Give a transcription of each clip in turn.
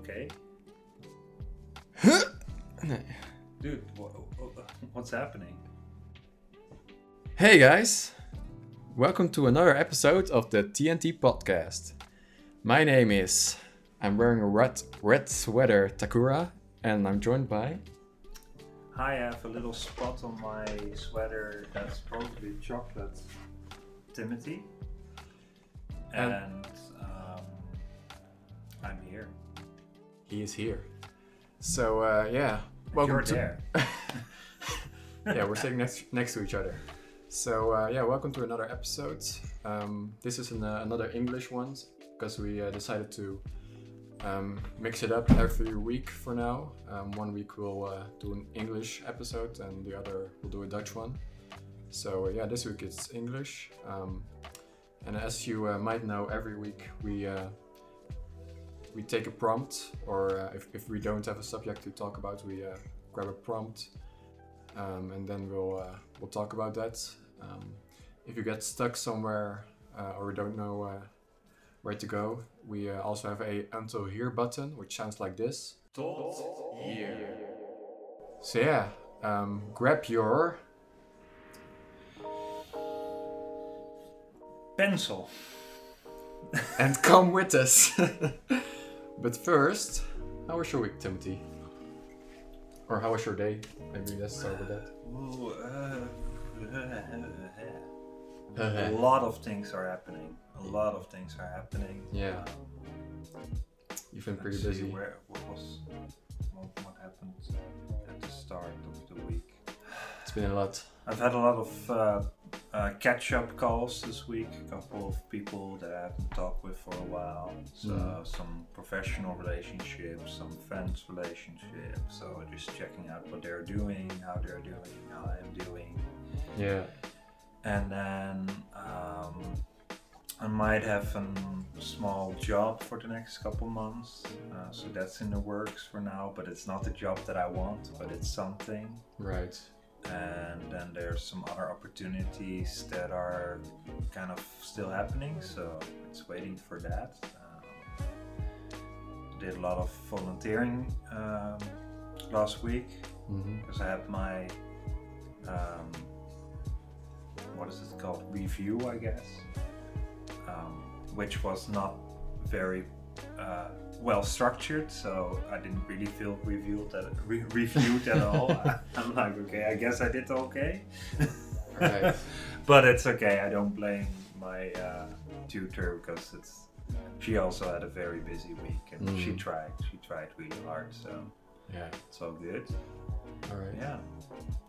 okay? Dude, wha- wha- what's happening? Hey guys, welcome to another episode of the TNT podcast. My name is. I'm wearing a red red sweater Takura, and I'm joined by. Hi, I have a little spot on my sweater that's probably chocolate. Timothy. And- And um, I'm here. He is here. So uh, yeah, welcome You're to. there. yeah, we're sitting next next to each other. So uh, yeah, welcome to another episode. Um, this is an, uh, another English one because we uh, decided to um, mix it up every week for now. Um, one week we'll uh, do an English episode, and the other we'll do a Dutch one. So uh, yeah, this week it's English. Um, and as you uh, might know, every week we uh, we take a prompt, or uh, if, if we don't have a subject to talk about, we uh, grab a prompt um, and then we'll uh, we'll talk about that. Um, if you get stuck somewhere uh, or don't know uh, where to go, we uh, also have a until here button, which sounds like this. So yeah, um, grab your Pencil. and come with us. but first, how was your week, Timothy? Or how was your day? Maybe let's start with that. Ooh, uh, a lot of things are happening. A lot of things are happening. Yeah. Um, You've been pretty busy. Where, what was what, what happened at the start of the week? It's been a lot. I've had a lot of uh, uh, catch-up calls this week. A couple of people that I haven't talked with for a while. So Mm. some professional relationships, some friends relationships. So just checking out what they're doing, how they're doing, how I'm doing, Yeah. and then um, I might have a small job for the next couple months. Uh, so that's in the works for now. But it's not the job that I want, but it's something Right. And then there's some other opportunities that are kind of still happening so it's waiting for that. Um, did a lot of volunteering um, last week because i had my um, what is it called? Review i guess. Um, which was not very uh, well structured so i didn't really feel reviewed at, re- reviewed at all i'm like okay i guess i did okay Right. but it's okay i don't blame my uh, tutor because it's she also had a very busy week and she Mm. tried she tried really hard so Yeah. it's all good All right. yeah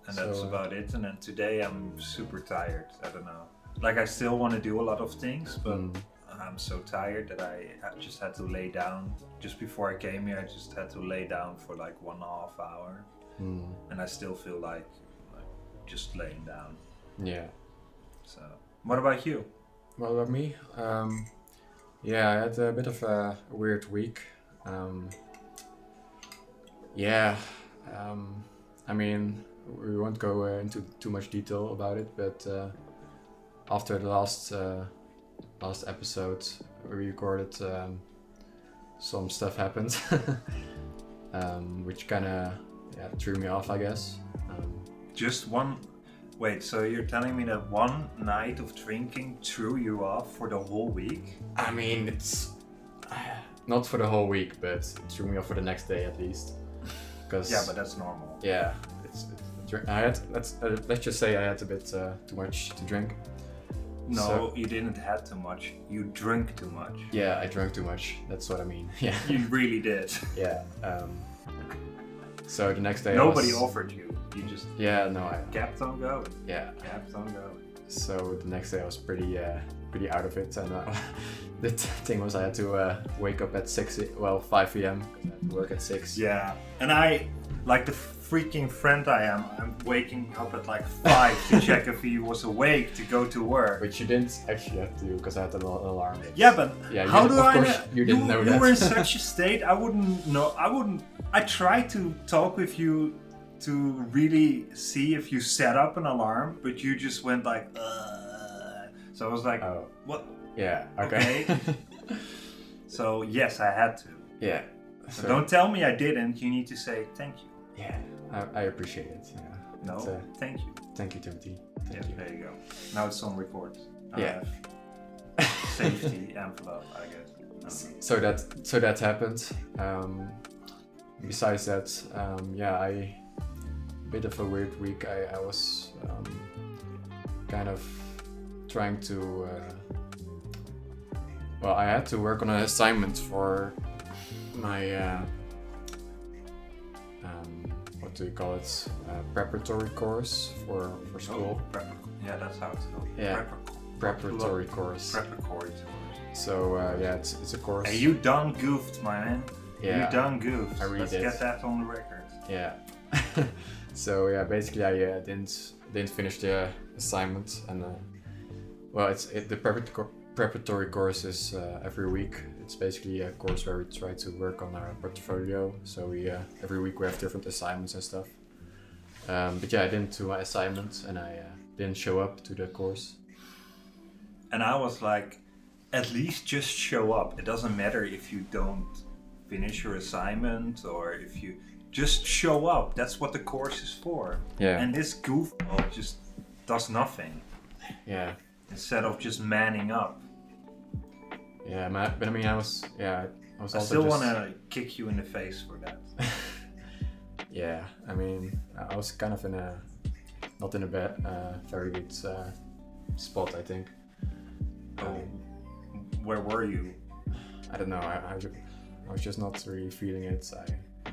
and So, that's uh, about it and then today i'm super tired i don't know like i still want to do a lot of things but Mm. I'm so tired that i just had to lay down just before i came here i just had to lay down for like one and a half hour Mm. and i still feel like, like just laying down Yeah. so what about you What about me? Um, yeah, I had a bit of a weird week. Um, yeah. Um, I mean, we won't go uh, into too much detail about it, but uh, after the last uh, last episode we recorded, um, some stuff happened, um, which kind of yeah, threw me off, I guess. Um, Just one. Wait, so you're telling me that one night of drinking threw you off for the whole week? I mean, it's not for the whole week, but it threw me off for the next day at least. Because Yeah, but that's normal. yeah, it's, it's I had let's uh, let's just say I had a bit uh, too much to drink. No, So- you didn't have too much. You drank too much. Yeah, I drank too much. That's what I mean. Yeah, You really did. yeah. Um, so the next day, I Nobody was- offered you. You just Yeah, no, I kept on going. yeah. Kept on going. So the next day I was pretty uh, pretty out of it, and uh, the thing was I had to uh, wake up at six, well five p.m. work at six. Yeah, and I, like the freaking friend I am, I'm waking up at like five to check if he was awake to go to work. Which you didn't actually have to do because I had an al- alarm. Yeah, but Yeah, how do I know? you didn't know you that. were in such a state. I wouldn't know. I wouldn't. I tried to talk with you to really see if you set up an alarm, but you just went like, "Ugh." so I was like, Oh, what? yeah. Okay. So yes, I had to. yeah. So, don't tell me I didn't. You need to say thank you. Yeah, I, I appreciate it. Yeah. No, It's, uh, thank you. thank you, Timothy. Thank Yes, you. there you go. Now it's on record. I Yeah. safety envelope, I guess. So that so that happened. Um, besides that, um, yeah, I bit of a weird week. I, I was um, kind of trying to. Uh, well, I had to work on an assignment for my. Uh, what do you call it? Uh, preparatory course for for school. Oh, yeah, that's how it's called. Yeah. Prepar- Preparatory course. Preparatory. course. So uh, yeah, it's, it's a course. Hey, you done goofed, my man. yeah. You done goofed. I really Let's did. get that on the record. Yeah. so yeah, basically I uh, didn't didn't finish the assignment, and uh, well, it's it, the preparatory preparatory course is uh, every week. It's basically a course where we try to work on our portfolio. So we uh, every week we have different assignments and stuff. Um, but yeah, I didn't do my assignment, and I uh, didn't show up to the course. And I was like, at least just show up. It doesn't matter if you don't finish your assignment or if you just show up. That's what the course is for. Yeah. And this goofball just does nothing Yeah. instead of just manning up. Yeah, ma- but I mean, I was yeah, I was I still just, want to kick you in the face for that. yeah, I mean, I was kind of in a not in a bad, uh, very good uh, spot, I think. Oh, Um, where were you? I don't know. I, I, I was just not really feeling it. I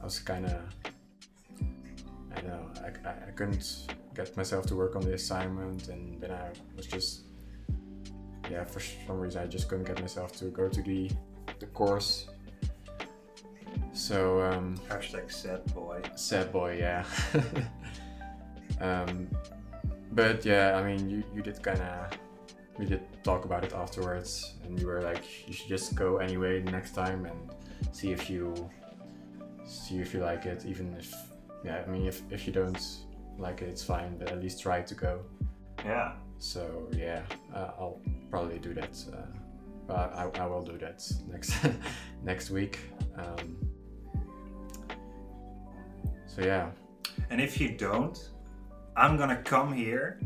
I was kind of I don't know. I, I, I couldn't get myself to work on the assignment, and then I was just yeah. For some reason, I just couldn't get myself to go to the the course. So um, Hashtag sad boy. sad boy, yeah. um, but yeah, I mean, you, you did kind of we did talk about it afterwards, and you were like, you should just go anyway next time and see if you see if you like it, even if yeah, I mean, if if you don't like it, it's fine, but at least try to go. Yeah. So yeah, uh, I'll probably do that. Uh, but I, I will do that next next week. Um, so yeah, And if you don't, I'm gonna come here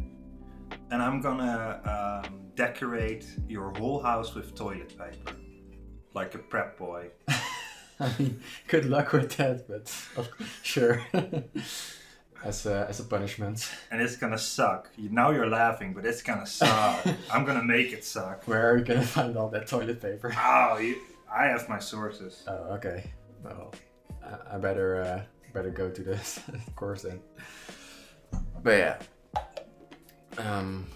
and I'm gonna um, decorate your whole house with toilet paper. Like a prep boy. I mean, good luck with that, but sure. as a as a punishment, And it's gonna suck. You, now you're laughing, but it's gonna suck. I'm gonna make it suck. where are you gonna find all that toilet paper? Oh, you, I have my sources. Oh, okay. Well, I, I better uh, better go to this course then. But yeah. Um.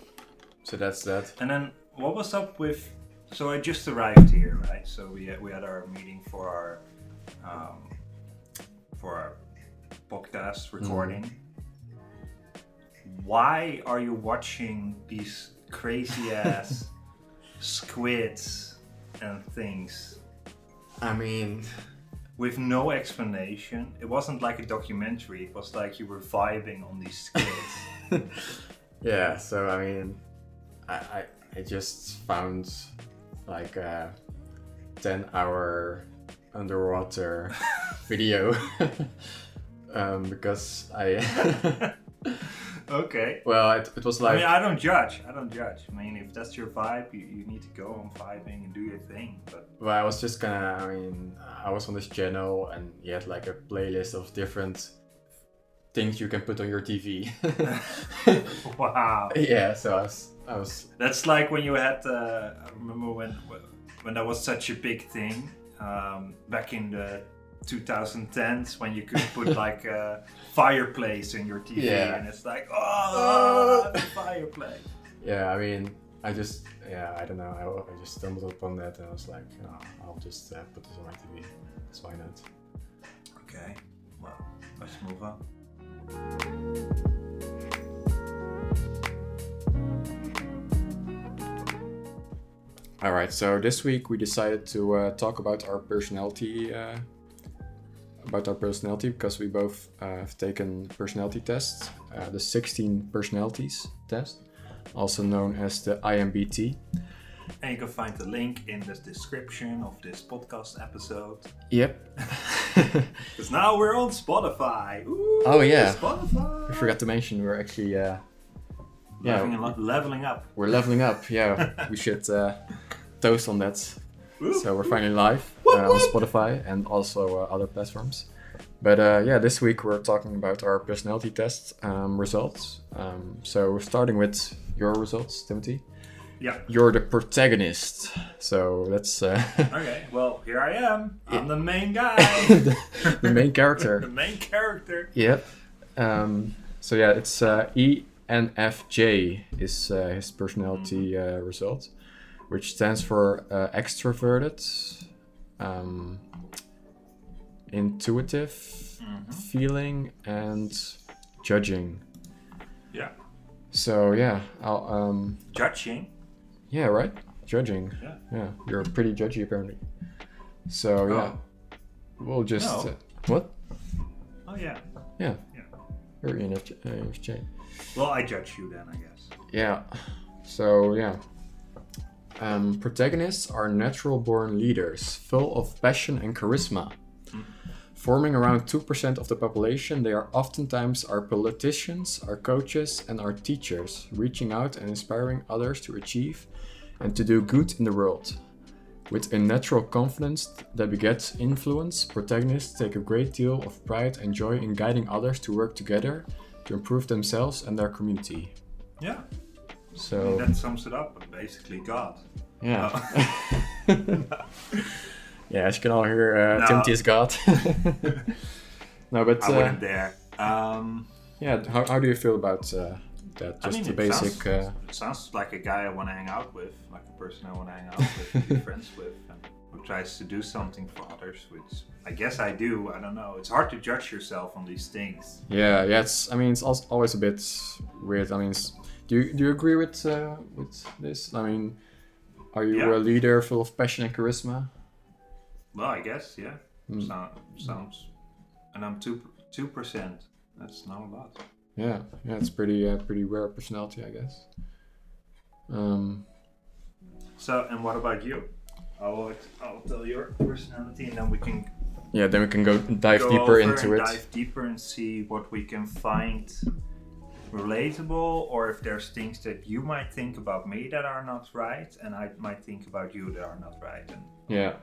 So that's that. And then what was up with? So I just arrived here, right? So we had, we had our meeting for our um, for our podcast recording. Why are you watching these crazy ass squids and things I mean, with no explanation? It wasn't like a documentary. It was like you were vibing on these squids. yeah. So I mean, I I, I just found like a ten hour underwater video um, because I okay. well it, it was like I mean, I don't judge. I don't judge. I mean, if that's your vibe, you, you need to go on vibing and do your thing. But well I was just gonna I mean I was on this channel and he had like a playlist of different things you can put on your TV. wow, yeah. So I was I was that's like when you had. Uh, I remember when when that was such a big thing um, back in the 2010s when you could put like a fireplace in your TV, Yeah. and it's like, oh, fireplace. Yeah, I mean, I just, yeah, I don't know. I, I just stumbled upon that and I was like, oh, I'll just uh, put this on my TV. That's why not? Okay, well, let's move on. All right, so this week we decided to uh, talk about our personality, uh, about our personality because we both uh, have taken personality tests, uh, the 16 personalities test, also known as the IMBT. And you can find the link in the description of this podcast episode. Yep. Because now we're on Spotify. Ooh, Oh, yeah. Spotify. I forgot to mention we're actually uh, yeah Leveling, up- leveling up. we're leveling up. Yeah, we should uh, toast on that. Ooh. So we're finally live uh, on Spotify and also uh, other platforms. But uh, yeah, this week we're talking about our personality test um, results. Um, so we're starting with your results, Timothy. Yeah. You're the protagonist. So let's uh, Okay, well, here I am. I'm the main guy. the, the main character. the main character. Yep. Um, so yeah, it's uh, ENFJ is uh, his personality uh, result, which stands for uh, extroverted, um, intuitive, feeling, and judging. Yeah. So yeah, I'll, um, Judging. yeah, right, judging. Yeah. Yeah, you're pretty judgy apparently. So yeah, we'll just No. uh, what? Oh, yeah. Yeah. Yeah. You're ENFJ. ENFJ. Well, I judge you then, I guess. Yeah. So yeah. Um, protagonists are natural born leaders, full of passion and charisma. Forming around 2% of the population, they are oftentimes our politicians, our coaches, and our teachers, reaching out and inspiring others to achieve and to do good in the world. With a natural confidence that begets influence, protagonists take a great deal of pride and joy in guiding others to work together to improve themselves and their community. Yeah. So That sums it up. Basically, God. yeah, yeah. As you can all hear, uh, No. Timothy is God. no, but I uh, wouldn't dare. Um, yeah, how, how do you feel about uh, that? I Just mean, the basic. Sounds, Uh, it sounds like a guy I want to hang out with, like a person I want to hang out with, be friends with, and who tries to do something for others, which I guess I do. I don't know. It's hard to judge yourself on these things. yeah, yeah. It's. I mean, it's always a bit weird. I mean, it's, do you do you agree with uh, with this? I mean, are you Yeah. a leader full of passion and charisma? Well, I guess, yeah. Hmm. So, sounds. And I'm two two percent. That's not a lot. Yeah, yeah. It's pretty uh, pretty rare personality, I guess. Um, So, and what about you? I will. I'll tell your personality, and then we can yeah. Then we can go dive go deeper into it. dive deeper and see what we can find relatable, or if there's things that you might think about me that are not right, and I might think about you that are not right, and Yeah.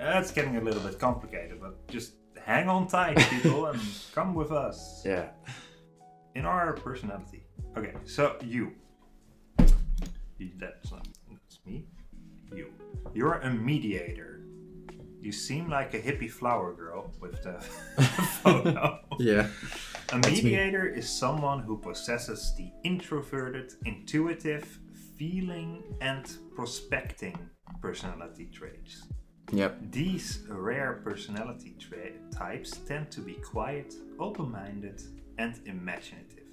Uh, that's getting a little bit complicated. But just hang on tight, people, and come with us Yeah. in our personality. Okay, so you. You- That's not that's me. You. You're a mediator. You seem like a hippie flower girl with the photo. Yeah. A mediator is someone who possesses the introverted, intuitive, feeling, and prospecting personality traits. Yep. These rare personality tra- types tend to be quiet, open minded, and imaginative.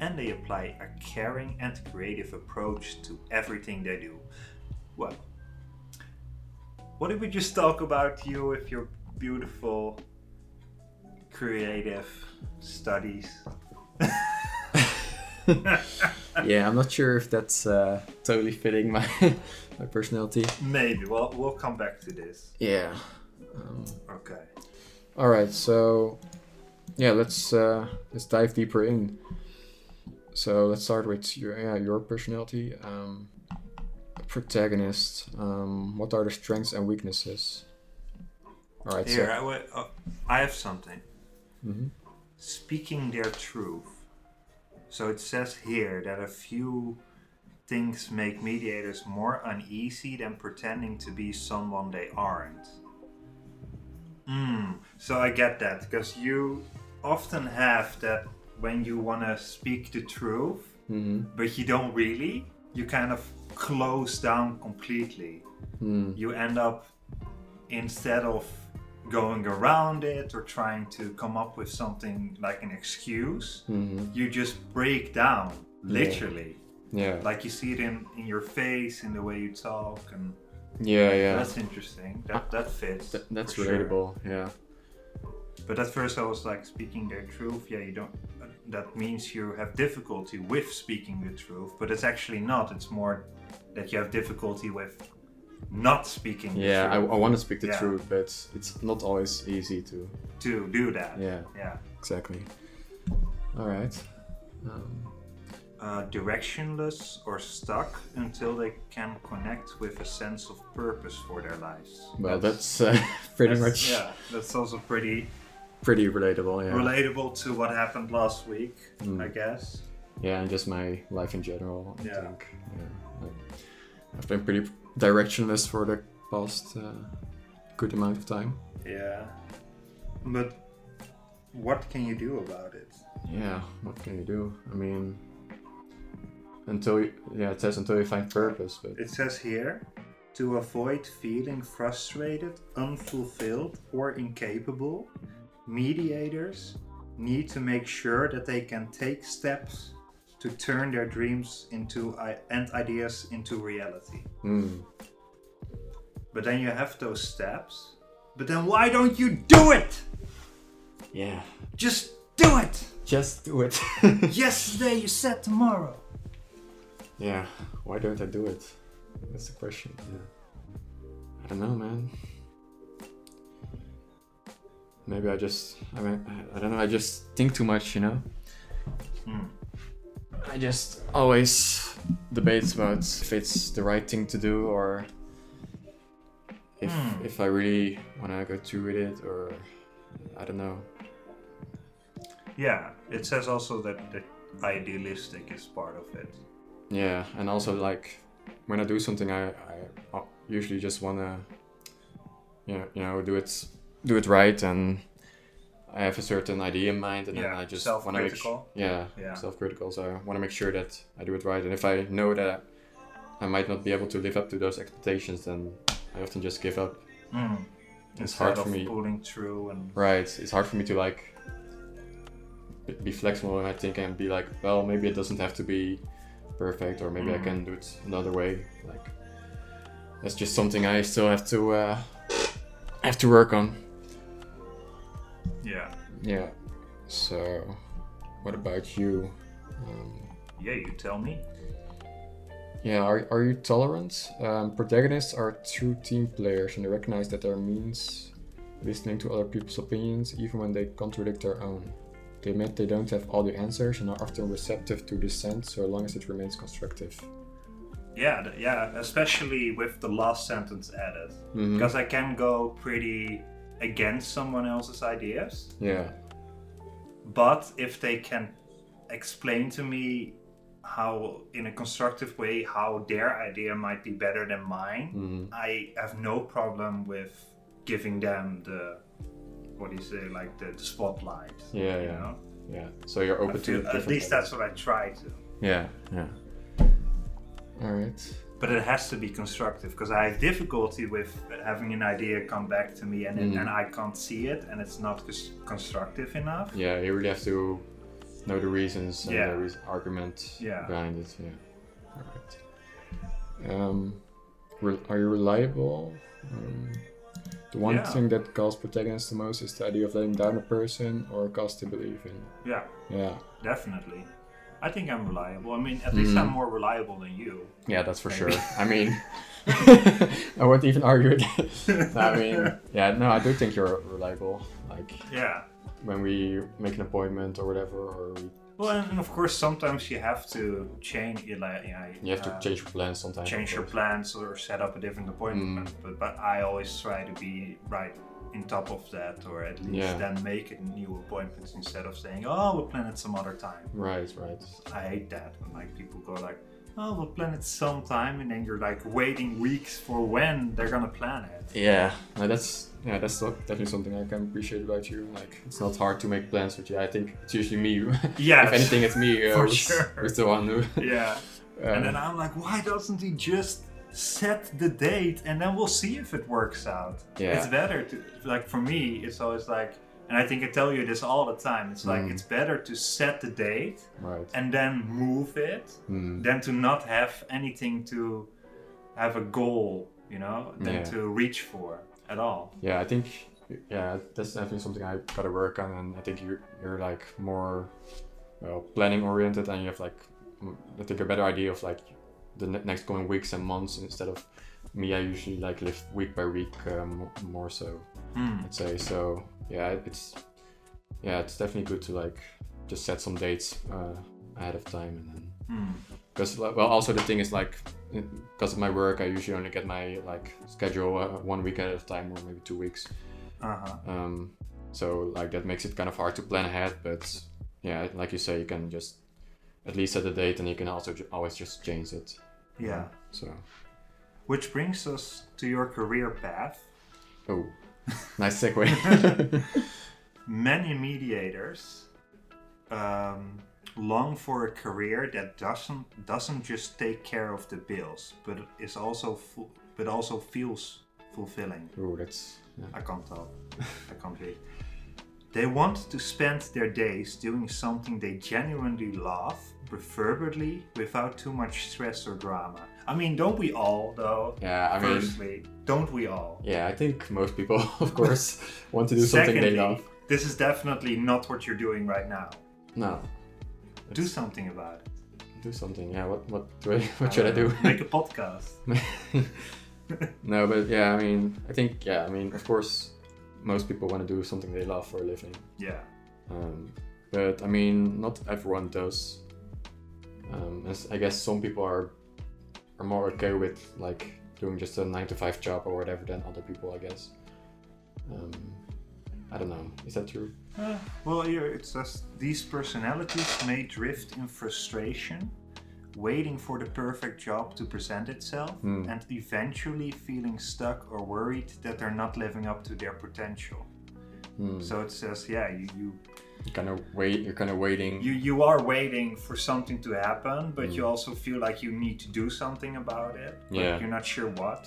And they apply a caring and creative approach to everything they do. Well, what did we just talk about you with your beautiful, creative studies? Yeah, I'm not sure if that's uh, totally fitting my my personality. Maybe. Well, we'll come back to this. Yeah. Um, Okay. all right. So, yeah, let's uh, let's dive deeper in. So let's start with your yeah your personality. Um, protagonist. Um, what are the strengths and weaknesses? All right. Here, So, I, uh, I have something. Mhm. Speaking their truth. So it says here that a few things make mediators more uneasy than pretending to be someone they aren't. Mm, so I get that because you often have that when you want to speak the truth, Mhm. but you don't really, you kind of close down completely Hmm. you end up instead of going around it or trying to come up with something like an excuse Mhm. you just break down literally Yeah. like you see it in, in your face in the way you talk and Yeah. Yeah. that's interesting that that fits Th- that's for sure. relatable. Yeah. But at first I was like speaking their truth. Yeah, you don't. That means you have difficulty with speaking the truth, but it's actually not. It's more that you have difficulty with not speaking. Yeah, I, I want to speak the Yeah. truth, but it's not always easy to. to do that. Yeah, Yeah. exactly. All right. Um, Uh, directionless or stuck until they can connect with a sense of purpose for their lives. well, that's uh, pretty that's- much yeah. That's also pretty pretty relatable. Yeah. relatable to what happened last week, Mm. I guess. yeah, and just my life in general. I Yeah. think. Yeah. I've been pretty directionless for the past uh, good amount of time. Yeah. But what can you do about it? Yeah, what can you do? I mean, until you, yeah, it says until you find purpose, but It says here to avoid feeling frustrated, unfulfilled, or incapable, mediators need to make sure that they can take steps to turn their dreams into and ideas into reality. mm, But then you have those steps. But then why don't you do it? yeah, Just do it! just do it. Yesterday you said tomorrow. yeah, why don't I do it? That's the question. Yeah, I don't know, man. Maybe I just, I mean, I- don't know. I just think too much, you know. Hmm. I just always debate about if it's the right thing to do or if Hmm. if I really want to go through with it or I don't know. Yeah, it says also that the idealistic is part of it. Yeah, and also like when I do something, I, I uh, usually just want to, you know, you know, do it do it right, and I have a certain idea in mind, and then I just want to make self-critical. yeah, Yeah. self-critical. So I want to make sure that I do it right, and if I know that I might not be able to live up to those expectations, then I often just give up. Mm. It's Instead hard for me. pulling through and Right, it's hard for me to like be flexible and I think and be like, well, maybe it doesn't have to be perfect, or maybe I Mm. can do it another way. Like that's just something I still have to uh, have to work on. Yeah, Yeah. So, what about you? Um, yeah. You tell me. yeah, are, are you tolerant? Um, protagonists are true team players and they recognize that there means listening to other people's opinions even when they contradict their own. They admit they don't have all the answers and are often receptive to dissent so long as it remains constructive. Yeah, th- yeah. Especially with the last sentence added, Mhm. because I can go pretty against someone else's ideas. Yeah, But if they can explain to me how, in a constructive way, how their idea might be better than mine, Mhm. I have no problem with giving them the what do you say, like the, the spotlight. Yeah, yeah. know? yeah. So you're open feel, to at least that's what I try to. Yeah, yeah. All right. But it has to be constructive because I have difficulty with having an idea come back to me and, it- Mhm. and I can't see it and it's not cons- constructive enough. Yeah, you really have to know the reasons and Yeah. the argument Yeah. behind it. Yeah. All right. Um, re- are you reliable? Um, the one Yeah. thing that calls protagonists the most is the idea of letting down a person or a cause they believe in. Yeah, Yeah. definitely. I think I'm reliable. I mean, at least. I'm more reliable than you. Yeah, that's for Maybe. sure. I mean, I won't even argue against. I mean, yeah, no, I do think you're reliable. Like Yeah. when we make an appointment or whatever, or we, Well, and of course, sometimes you have to change. You like, yeah, you have to uh, change your plans sometimes. change your plans or set up a different appointment. Mm. But but I always try to be right in top of that, or at least Yeah. then make it new appointments instead of saying, "Oh, we'll plan it some other time." Right, right. I hate that when like people go like, "Oh, we'll plan it sometime," and then you're like waiting weeks for when they're gonna plan it. Yeah, no, that's yeah, that's definitely something I can appreciate about you. Like, it's not hard to make plans with you. I think it's usually me. Yeah, if anything, it's me. Uh, for who's, sure. who's the one who. Yeah, uh, and then I'm like, why doesn't he just set the date and then we'll see if it works out? Yeah. It's better to like for me. It's always like, and I think I tell you this all the time. It's like Mm. it's better to set the date right. and then move it Mm. than to not have anything to have a goal, you know, than Yeah. to reach for at all. Yeah, I think yeah, that's definitely something I gotta work on, and I think you're you're like more well planning oriented, and you have like I think a better idea of like the ne- next coming weeks and months instead of me. I usually like live week by week um, more so. Hmm. I'd say so. Yeah, it's yeah, it's definitely good to like just set some dates uh, ahead of time, and then Hmm. because well, also the thing is like because of my work, I usually only get my like schedule uh, one week at a time or maybe two weeks. Uh-huh. Um, so like that makes it kind of hard to plan ahead, but yeah, like you say, you can just at least set a date, and you can also ju- always just change it. Yeah. So Which brings us to your career path. oh, nice segue. Many mediators um, long for a career that doesn't doesn't just take care of the bills, but is also fu- but also feels fulfilling. oh, that's yeah. I can't talk. I can't read. They want to spend their days doing something they genuinely love, preferably without too much stress or drama. I mean, don't we all, though? yeah. I mean, Firstly, don't we all? yeah, I think most people, of course, want to do something they love. this is definitely not what you're doing right now. No, Do something about it. do something. Yeah, what what do I, what should I do? Make a podcast. no, but yeah, I mean, I think yeah, I mean, of course, most people want to do something they love for a living. Yeah. Um, but I mean, not everyone does. Um, I guess some people are are more okay with like doing just a nine to five job or whatever than other people, I guess. Um, I don't know. Is that true? Uh, well, here it says these personalities may drift in frustration, waiting for the perfect job to present itself, Hmm. and eventually feeling stuck or worried that they're not living up to their potential. Hmm. So it says, yeah, you you, You kind of wait. You're kind of waiting. you, you are waiting for something to happen, but Hmm. you also feel like you need to do something about it. Yeah. You're not sure what.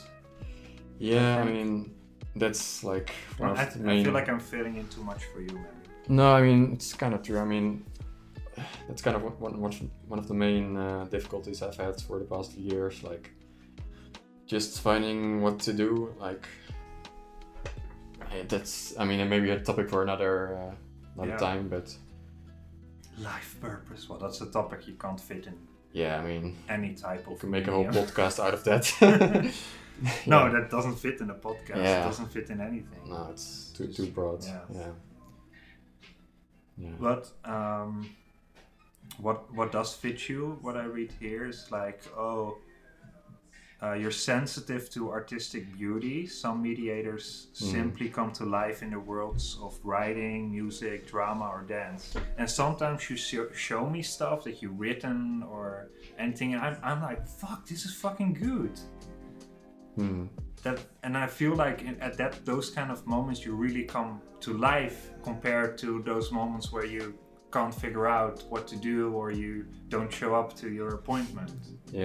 yeah, I mean, that's like I, the I feel like I'm filling in too much for you, maybe. No, I mean it's kind of true. I mean, that's kind of one one one- of the main uh, difficulties I've had for the past years. Like, just finding what to do. Like, that's. I mean, it may be a topic for another uh, another Yeah. time, but Life purpose. Well, that's a topic you can't fit in yeah, I mean, any type you of. can make a whole podcast out of that. No, that doesn't fit in a podcast. Yeah. It doesn't fit in anything. no, it's too too broad. Yeah. Yeah. Yeah. But um, what what does fit you? What I read here is like, oh, uh, you're sensitive to artistic beauty. Some mediators Mhm. simply come to life in the worlds of writing, music, drama, or dance. And sometimes you show, show me stuff that you've written or anything, and I'm, I'm like, fuck, this is fucking good. Hmm. that and i feel like in, at that those kind of moments you really come to life compared to those moments where you can't figure out what to do or you don't show up to your appointment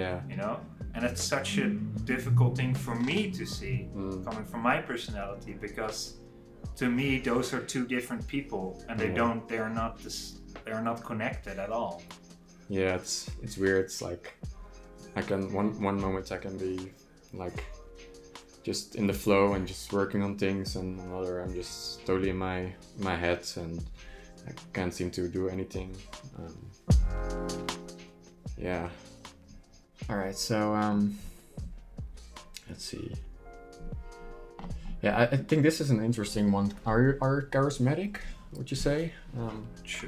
Yeah. you know and it's such a difficult thing for me to see Mm. coming from my personality because to me those are two different people and they Yeah. don't they are not this they're not connected at all Yeah, it's it's weird. It's like I can one one moment I can be like just in the flow and just working on things, and another I'm just totally in my my head and I can't seem to do anything. Um, yeah. All right. So um, let's see. Yeah, I, I think this is an interesting one. Are you are you charismatic? Would you say? Um,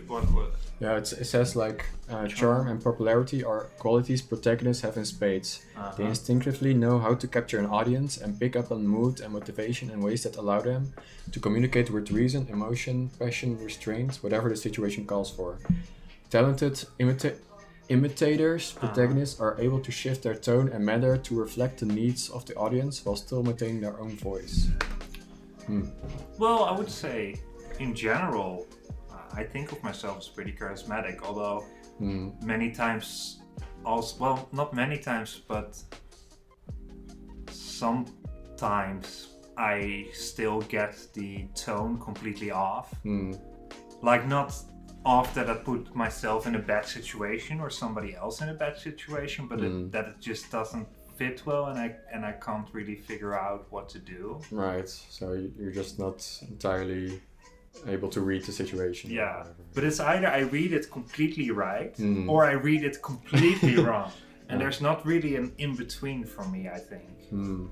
what, what yeah, it's, it says like uh, charm and popularity are qualities protagonists have in spades. They uh-huh. instinctively know how to capture an audience and pick up on mood and motivation in ways that allow them to communicate with reason, emotion, passion, restraint, whatever the situation calls for. Talented imita- imitators, Uh-huh. protagonists are able to shift their tone and manner to reflect the needs of the audience while still maintaining their own voice. Hmm. Well, I would say, in general, I think of myself as pretty charismatic. Although Hmm. many times, also well, not many times, but sometimes I still get the tone completely off. Hmm. Like not off that I put myself in a bad situation or somebody else in a bad situation, but Mm. it, that it just doesn't fit well, and I and I can't really figure out what to do. Right. So you're just not entirely able to read the situation. Yeah, but it's either I read it completely right Mm. or I read it completely wrong, and Yeah. there's not really an in between for me. I think. Hmm.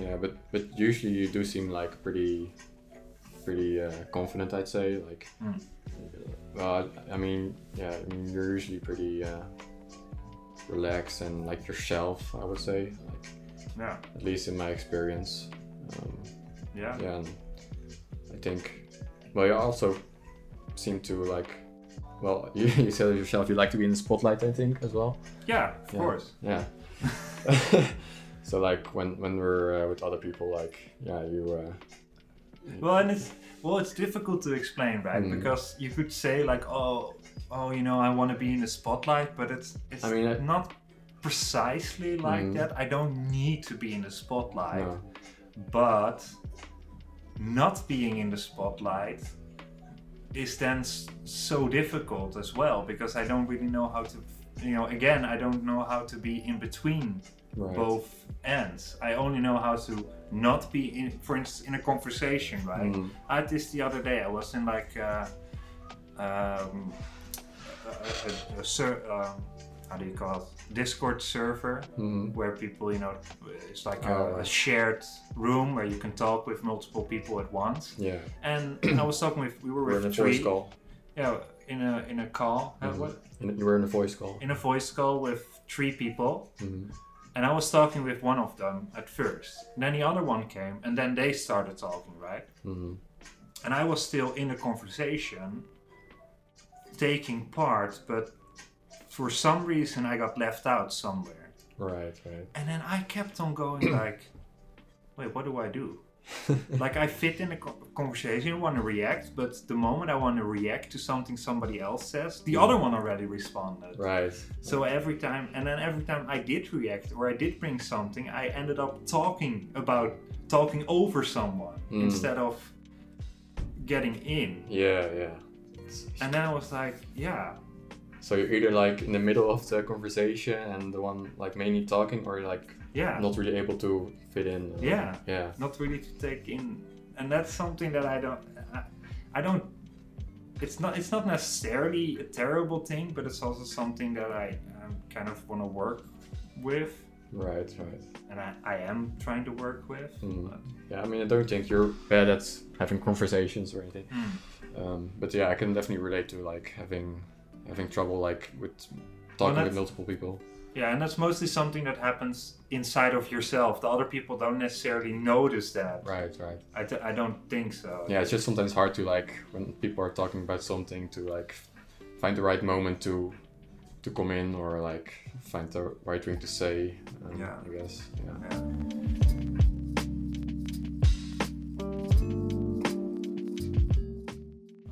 Yeah, but but usually you do seem like pretty, pretty uh, confident. I'd say like. Mm. Well, I mean, yeah, I mean you're usually pretty uh, relaxed and like yourself. I would say, like Yeah, at least in my experience. Um, yeah, yeah, and I think. Well, you also seem to like. Well, you, you said it yourself. You like to be in the spotlight. I think as well. yeah. Of Yeah. course. Yeah. so like when when we're uh, with other people, like yeah, you. Uh, Well, and it's well, it's difficult to explain, right? Mm. Because you could say like, oh, oh, you know, I want to be in the spotlight, but it's it's I mean, I- not precisely like Mm. that. I don't need to be in the spotlight, no. but not being in the spotlight is then so difficult as well because I don't really know how to. You know, again, I don't know how to be in between Right. both ends. I only know how to not be in, for instance, in a conversation, right? Mm. I had this the other day. I was in like uh, um, a, a, a ser- um, how do you call it? Discord server Mhm. where people, you know, it's like Oh, a, a shared room where you can talk with multiple people at once. Yeah. And I was talking with, we were We're with in a voice call. yeah, in a in a call, what? In, you were in a voice call. in a voice call with three people. Mhm. And I was talking with one of them at first. And then the other one came, and then they started talking, right? Mhm. And I was still in the conversation, taking part, but for some reason I got left out somewhere. Right. Right. And then I kept on going like, wait, what do I do? like I fit in a conversation, I want to react, but the moment I want to react to something somebody else says, the other one already responded. Right. So every time, and then every time I did react or I did bring something, I ended up talking about talking over someone Mm. instead of getting in. Yeah. Yeah. And then I was like, yeah, So you're either like in the middle of the conversation and the one like mainly talking, or like yeah, not really able to fit in. or- yeah, Yeah. not really to take in, and that's something that I don't, I, I don't. It's not. It's not necessarily a terrible thing, but it's also something that I um, kind of want to work with, Right. Right. and I, I am trying to work with. Mm. Yeah. I mean, I don't think you're bad at having conversations or anything. Mm. Um, but yeah, I can definitely relate to like having having trouble like with talking with multiple people. Yeah, and that's mostly something that happens inside of yourself. The other people don't necessarily notice that. Right, right. I, don't think so. Yeah, it's just sometimes hard to like when people are talking about something to like find the right moment to to come in or like find the right thing to say. Um, Yeah. I guess. Yeah. Yeah.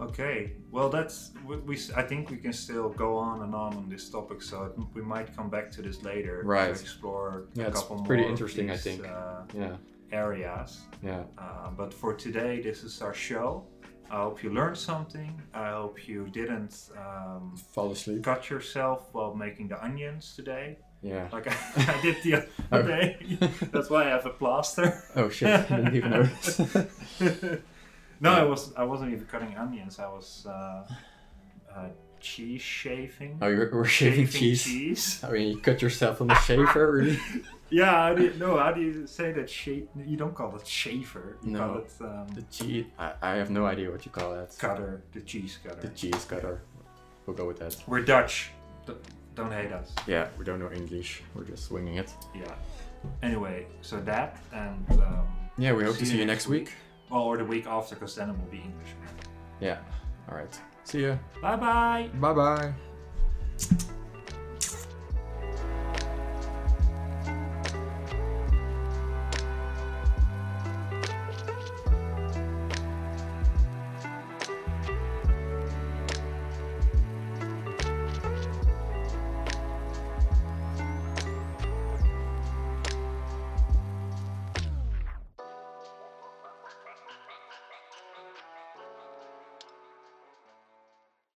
Okay, well that's we, I think we can still go on and on on this topic, so we might come back to this later Right. to explore Yeah, a couple pretty more of interesting, I think. uh, Yeah. areas. Yeah. Uh, but for today, this is our show. I hope you learned something. I hope you didn't um, Fall asleep. cut yourself while making the onions today, Yeah. like I, I did the other day. That's why I have a plaster. Oh shit! I didn't even notice. no, I was I wasn't even cutting onions. I was uh, uh, cheese shaving. oh, you were- were shaving cheese. cheese. I mean, you cut yourself on the shaver, really? Yeah, how do you, no, how do you say that? Shave? You don't call it shaver. You No. call it um, The cheese. I, I have no idea what you call that. cutter, the cheese cutter. The cheese cutter. We'll go with that. We're Dutch. D- don't hate us. Yeah, we don't know English. We're just swinging it. Yeah. Anyway, so that and um, Yeah, we hope to see you next week well, or the week after, because then it will be English. Yeah. All right. See ya. Bye bye. Bye bye.